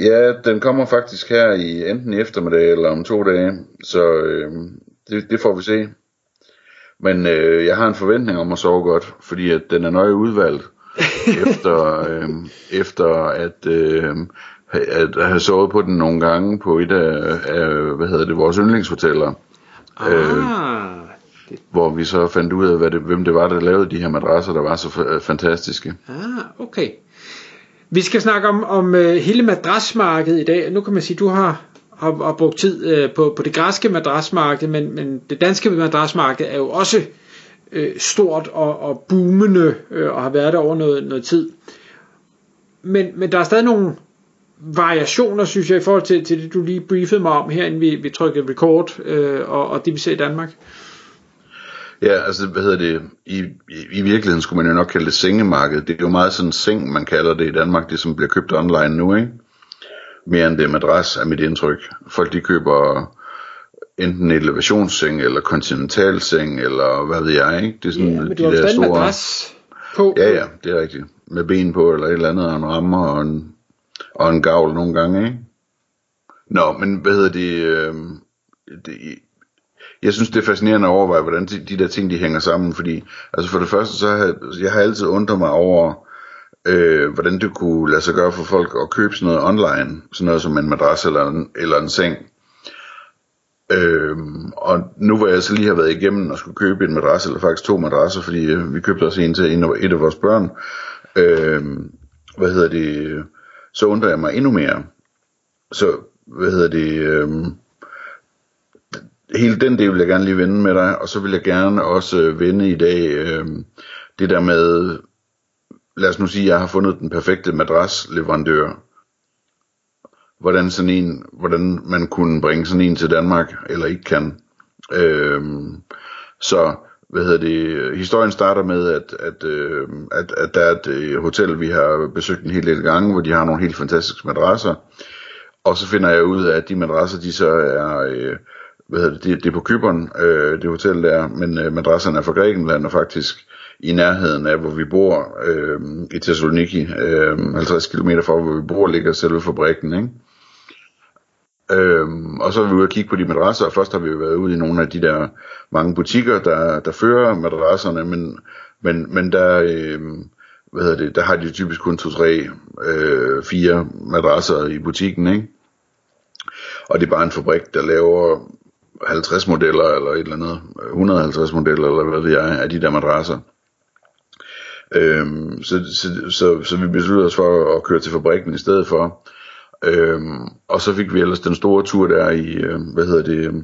Ja, den kommer faktisk her i enten i eftermiddag eller om to dage, så øh, det, det får vi se. Men øh, jeg har en forventning om at sove godt, fordi at den er nøje udvalgt efter, øh, efter at, øh, at, have sovet på den nogle gange på et af, af hvad hedder det, vores yndlingshoteller. Ah, Hvor vi så fandt ud af, hvad det, hvem det var, der lavede de her madrasser, der var så fa- fantastiske. ah, okay. Vi skal snakke om, om øh, hele madrasmarkedet i dag. Nu kan man sige, at du har, har, har brugt tid øh, på, på det græske madrasmarked, men, men det danske madrasmarked er jo også øh, stort og, og boomende øh, og har været der over noget, noget tid. Men, men der er stadig nogle variationer, synes jeg, i forhold til, til det, du lige briefede mig om her, inden vi, vi trykkede record, øh, og, og det vi ser i Danmark. Ja, altså, hvad hedder det, i, i, i virkeligheden skulle man jo nok kalde det sengemarked. Det er jo meget sådan seng, man kalder det i Danmark, det som bliver købt online nu, ikke? Mere end det madras, er mit indtryk. Folk de køber enten en elevationsseng, eller kontinentalseng, eller hvad ved jeg, ikke? Det er sådan Ja, men de du har jo der en store... madras på. Ja, ja, det er rigtigt. Med ben på, eller et eller andet, og en rammer, og en, og en gavl nogle gange, ikke? Nå, men hvad hedder det, øh, det jeg synes det er fascinerende at overveje, hvordan de, de der ting de hænger sammen, fordi altså for det første så har jeg har altid undret mig over, øh, hvordan det kunne lade sig gøre for folk at købe sådan noget online, sådan noget som en madras eller en, eller en seng. Øh, og nu hvor jeg så lige har været igennem og skulle købe en madras, eller faktisk to madrasser, fordi øh, vi købte også en til en af, et af vores børn, øh, hvad hedder det, øh, så undrer jeg mig endnu mere. Så, hvad hedder det, øh, hele den del vil jeg gerne lige vende med dig, og så vil jeg gerne også øh, vende i dag øh, det der med, lad os nu sige, at jeg har fundet den perfekte madrasleverandør. Hvordan sådan en, hvordan man kunne bringe sådan en til Danmark, eller ikke kan. Øh, så, hvad hedder det, historien starter med, at, at, øh, at, at der er et øh, hotel, vi har besøgt en hel del gange, hvor de har nogle helt fantastiske madrasser. Og så finder jeg ud af, at de madrasser, de så er... Øh, hvad hedder det, det, det er på Kypern, øh, det hotel der, men øh, madrasserne er fra Grækenland og faktisk i nærheden af, hvor vi bor, øh, i Thessaloniki, øh, 50 km fra, hvor vi bor, ligger selve fabrikken, ikke? Øhm, og så er vi ude og kigge på de madrasser, og først har vi jo været ude i nogle af de der mange butikker, der, der fører madrasserne, men, men, men der, øh, hvad hedder det, der har de typisk kun to, tre, øh, fire madrasser i butikken, ikke? Og det er bare en fabrik, der laver 50 modeller eller et eller andet, øh, 150 modeller eller hvad ved jeg, af de der madrasser. Øhm, så, så, så, så vi besluttede os for at køre til fabrikken i stedet for. Øhm, og så fik vi ellers den store tur der i, øh, hvad hedder det, øh,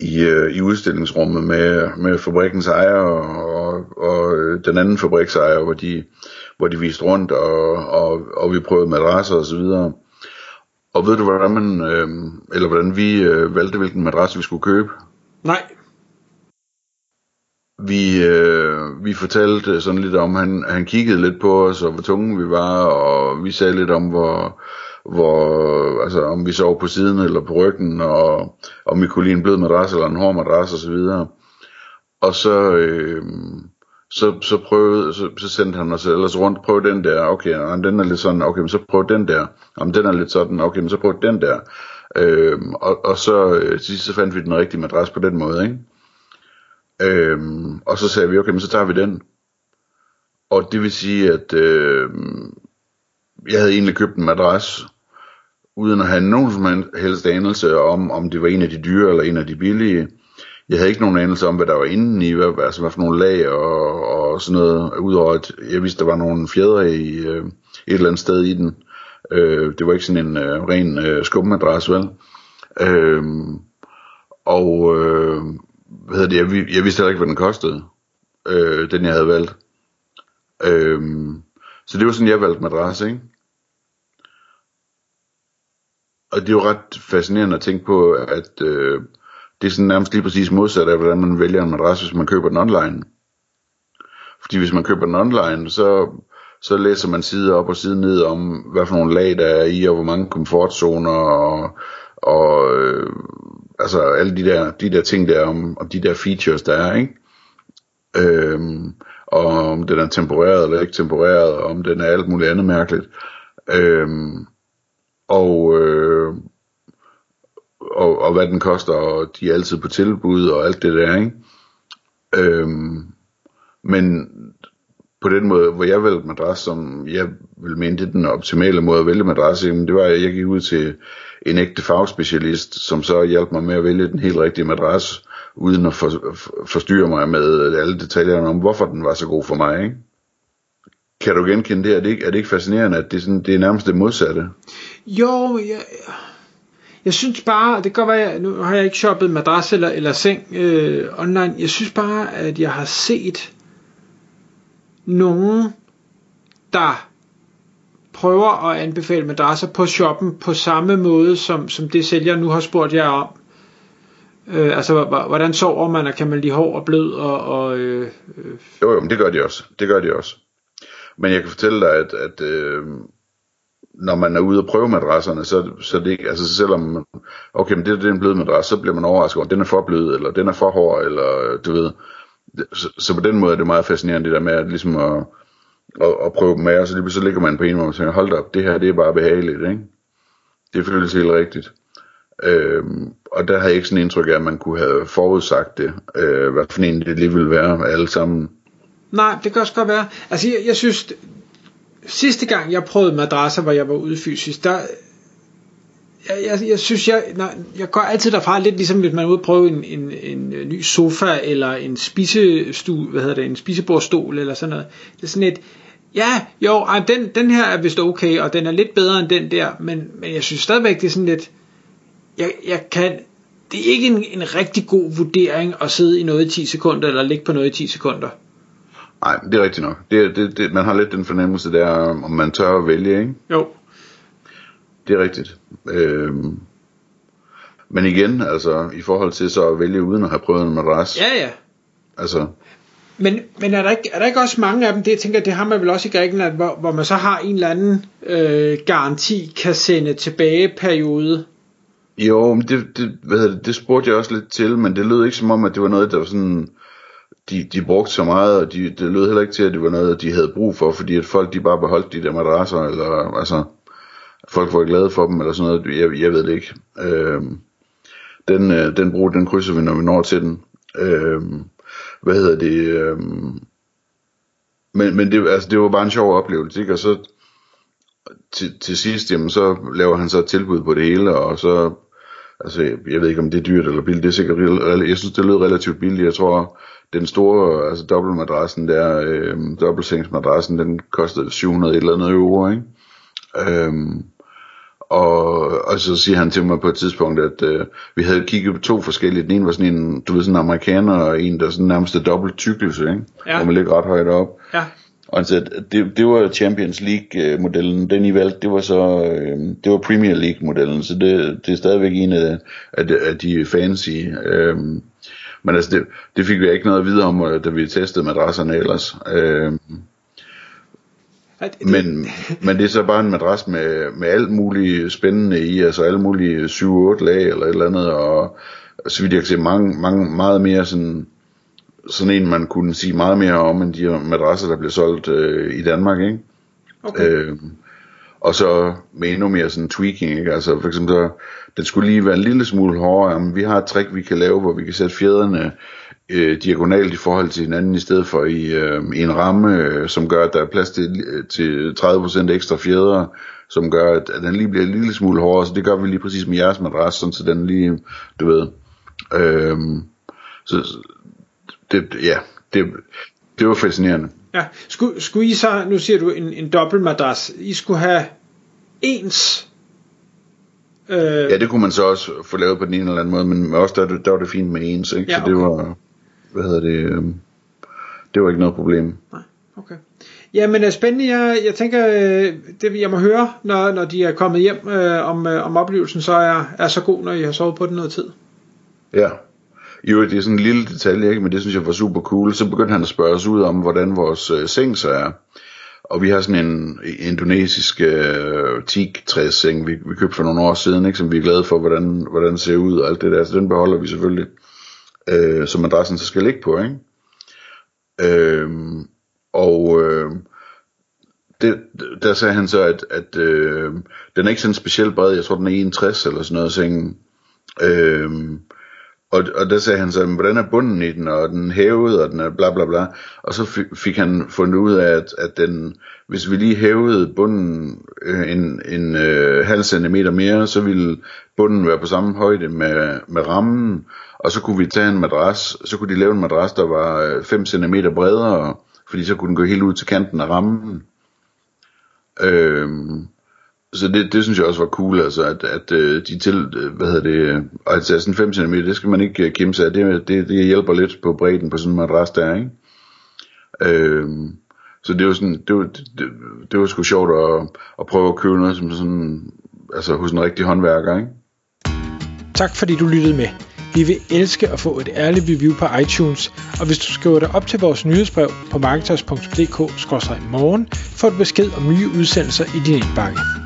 i, øh, i udstillingsrummet med, med fabrikkens ejer og, og, og øh, den anden fabriksejer, hvor de, hvor de viste rundt, og, og, og vi prøvede madrasser og så videre. Og ved du, hvordan man, øh, eller hvordan vi øh, valgte, hvilken madras vi skulle købe? Nej. Vi, øh, vi fortalte sådan lidt om, han, han kiggede lidt på os, og hvor tunge vi var, og vi sagde lidt om, hvor, hvor altså, om vi sov på siden eller på ryggen, og om vi kunne lide en blød madras eller en hård madras og så videre. Og så, øh, så, så prøvede, så, så sendte han os ellers rundt, prøv den der, okay, og den er lidt sådan, okay, men så prøv den der, om den er lidt sådan, okay, men så prøv den der. Øhm, og, og så øh, til sidst så fandt vi den rigtige madras på den måde, ikke? Øhm, og så sagde vi, okay, men så tager vi den. Og det vil sige, at øh, jeg havde egentlig købt en madras, uden at have nogen som helst anelse om, om det var en af de dyre eller en af de billige. Jeg havde ikke nogen anelse om, hvad der var inden i, hvad, altså hvad for nogle lag og, og sådan noget, udover at jeg vidste, der var nogle fjedre i øh, et eller andet sted i den. Øh, det var ikke sådan en øh, ren øh, skummadras, vel? Øh, og øh, hvad hedder det, jeg, jeg vidste heller ikke, hvad den kostede, øh, den jeg havde valgt. Øh, så det var sådan, jeg valgte madras, ikke? og det er jo ret fascinerende at tænke på, at øh, det er sådan nærmest lige præcis modsat af, hvordan man vælger en madras, hvis man køber den online. Fordi hvis man køber den online, så, så læser man side op og side ned om, hvad for nogle lag der er i, og hvor mange komfortzoner, og, og øh, altså alle de der, de der ting der, om, om de der features der er, ikke? Øhm, og om den er temporeret eller ikke temporeret, og om den er alt muligt andet mærkeligt. Øhm, og, øh, og, og hvad den koster, og de er altid på tilbud, og alt det der, ikke? Øhm, men på den måde, hvor jeg valgte madras, som jeg ville mene, det er den optimale måde at vælge madras, det var, at jeg gik ud til en ægte fagspecialist, som så hjalp mig med at vælge den helt rigtige madras, uden at for, for, forstyrre mig med alle detaljerne om, hvorfor den var så god for mig. Ikke? Kan du genkende det? Er det ikke, er det ikke fascinerende, at det er, sådan, det er nærmest det modsatte? Jo, jeg, jeg synes bare, det kan godt være, nu har jeg ikke shoppet madras eller, eller seng øh, online, jeg synes bare, at jeg har set nogen, der prøver at anbefale madrasser på shoppen på samme måde, som, som det sælger nu har spurgt jer om. Øh, altså, hvordan sover man, og kan man lige hård og blød? Og, og, øh, øh. Jo, jo, men det gør de også. Det gør de også. Men jeg kan fortælle dig, at, at øh, når man er ude og prøve madrasserne, så, så det ikke, altså selvom, okay, men det, det er en blød madras, så bliver man overrasket over, den er for blød, eller den er for hård, eller øh, du ved. Så, så på den måde er det meget fascinerende, det der med at, ligesom at, at, at prøve dem af, og så lige så ligger man på en, måde man tænker, hold da op, det her, det er bare behageligt, ikke? Det føles helt rigtigt. Øhm, og der har jeg ikke sådan indtryk af, at man kunne have forudsagt det, øh, hvad for en det lige ville være alle sammen. Nej, det kan også godt være. Altså, jeg, jeg synes, sidste gang jeg prøvede madrasser, hvor jeg var ude fysisk, der, jeg, jeg, jeg synes, jeg, når, jeg går altid derfra lidt ligesom, hvis man er ude og prøve en, en, en øh, ny sofa, eller en spisestue, hvad hedder det, en spisebordstol, eller sådan noget. Det er sådan et, ja, jo, ej, den, den her er vist okay, og den er lidt bedre end den der, men, men jeg synes stadigvæk, det er sådan lidt, jeg, jeg kan, det er ikke en, en rigtig god vurdering at sidde i noget i 10 sekunder, eller ligge på noget i 10 sekunder. Nej, det er rigtigt nok. Det, det, det, man har lidt den fornemmelse der, om man tør at vælge, ikke? Jo. Det er rigtigt. Øhm, men igen, altså, i forhold til så at vælge uden at have prøvet en madras. Ja, ja. Altså. Men, men er, der ikke, er der ikke også mange af dem, det jeg tænker, det har man vel også i Grækenland, hvor, hvor man så har en eller anden øh, garanti, kan sende tilbage periode? Jo, men det, det, hvad det, det spurgte jeg også lidt til, men det lød ikke som om, at det var noget, der var sådan, de, de brugte så meget, og de, det lød heller ikke til, at det var noget, de havde brug for, fordi at folk de bare beholdt de der madrasser, eller altså, folk var glade for dem, eller sådan noget, jeg, jeg ved det ikke. Øhm, den, øh, den brug, den krydser vi, når vi når til den. Øhm, hvad hedder det? Øhm, men, men det, altså, det var bare en sjov oplevelse, ikke? Og så til, til sidst, jamen, så laver han så et tilbud på det hele, og så, altså, jeg ved ikke, om det er dyrt eller billigt, det er sikkert, jeg synes, det lød relativt billigt, jeg tror, den store, altså dobbeltmadrassen der, øh, dobbeltsengsmadrassen, den kostede 700 et eller andet euro, ikke? Øhm, og, og så siger han til mig på et tidspunkt, at øh, vi havde kigget på to forskellige. Den ene var sådan en, du ved, sådan en amerikaner, og en, der sådan nærmest dobbelt tykkelse, ikke? Ja. Hvor man ligger ret højt op. Ja. Og at det, det var Champions League-modellen. Den I valgte, det var så øh, det var Premier League-modellen. Så det, det er stadigvæk en af, af, de, af de fancy. Øh, men altså, det, det fik vi ikke noget at vide om, da vi testede madrasserne ellers. Øh, men, men det er så bare en madras med, med alt muligt spændende i, altså alle mulige 7-8 lag eller et eller andet, og så vidt jeg kan se, mange, mange, meget mere sådan, sådan en, man kunne sige meget mere om, end de madrasser, der bliver solgt øh, i Danmark, ikke? Okay. Øh, og så med endnu mere sådan tweaking, ikke? Altså for eksempel så, den skulle lige være en lille smule hårdere, men vi har et trick, vi kan lave, hvor vi kan sætte fjederne øh, diagonalt i forhold til hinanden, i stedet for i, øh, i en ramme, øh, som gør, at der er plads til, til 30% ekstra fjeder, som gør, at, at den lige bliver en lille smule hårdere, så det gør vi lige præcis med jeres madras, sådan, så den lige, du ved, øh, så det, ja, det, det var fascinerende. Ja, skulle, skulle I så, nu siger du en, en dobbelt madras, I skulle have ens Øh, ja, det kunne man så også få lavet på den ene eller anden måde, men også der, der var det fint med ens, ikke? Ja, okay. så det var, hvad hedder det, øh, det var ikke noget problem. Nej. Okay. Jamen, spændende. Jeg, jeg tænker, det jeg må høre, når, når de er kommet hjem øh, om, øh, om oplevelsen, så er, er så god, når I har sovet på den noget tid. Ja. Jo, det er sådan en lille detalje, ikke? men det synes jeg var super cool. Så begyndte han at spørge os ud om, hvordan vores øh, seng så er. Og vi har sådan en indonesisk øh, teak-træsseng, vi, vi købte for nogle år siden, ikke? som vi er glade for, hvordan, hvordan det ser ud og alt det der. Så den beholder vi selvfølgelig, øh, som adressen så skal ligge på. Ikke? Øh, og øh, det, der sagde han så, at, at øh, den er ikke sådan specielt bred. Jeg tror, den er 61 eller sådan noget, sengen. Øh, og, og der sagde han så, hvordan er bunden i den, og den hævede, og den er bla bla bla. Og så fik han fundet ud af, at, at den, hvis vi lige hævede bunden øh, en, en øh, halv centimeter mere, så ville bunden være på samme højde med, med rammen. Og så kunne vi tage en madras, så kunne de lave en madras, der var øh, 5 cm bredere, fordi så kunne den gå helt ud til kanten af rammen. Øhm, så det, det synes jeg også var cool, altså at, at øh, de til, øh, hvad hedder det, altså sådan 5 cm, det skal man ikke øh, kæmpe sig af, det, det, det hjælper lidt på bredden på sådan en madras der, ikke? Øhm, så det var sådan, det var, det, det var sgu sjovt at, at prøve at købe noget som sådan, altså hos en rigtig håndværker, ikke? Tak fordi du lyttede med. Vi vil elske at få et ærligt review på iTunes, og hvis du skriver dig op til vores nyhedsbrev på marketers.dk-morgen, får du besked om nye udsendelser i din indbakke.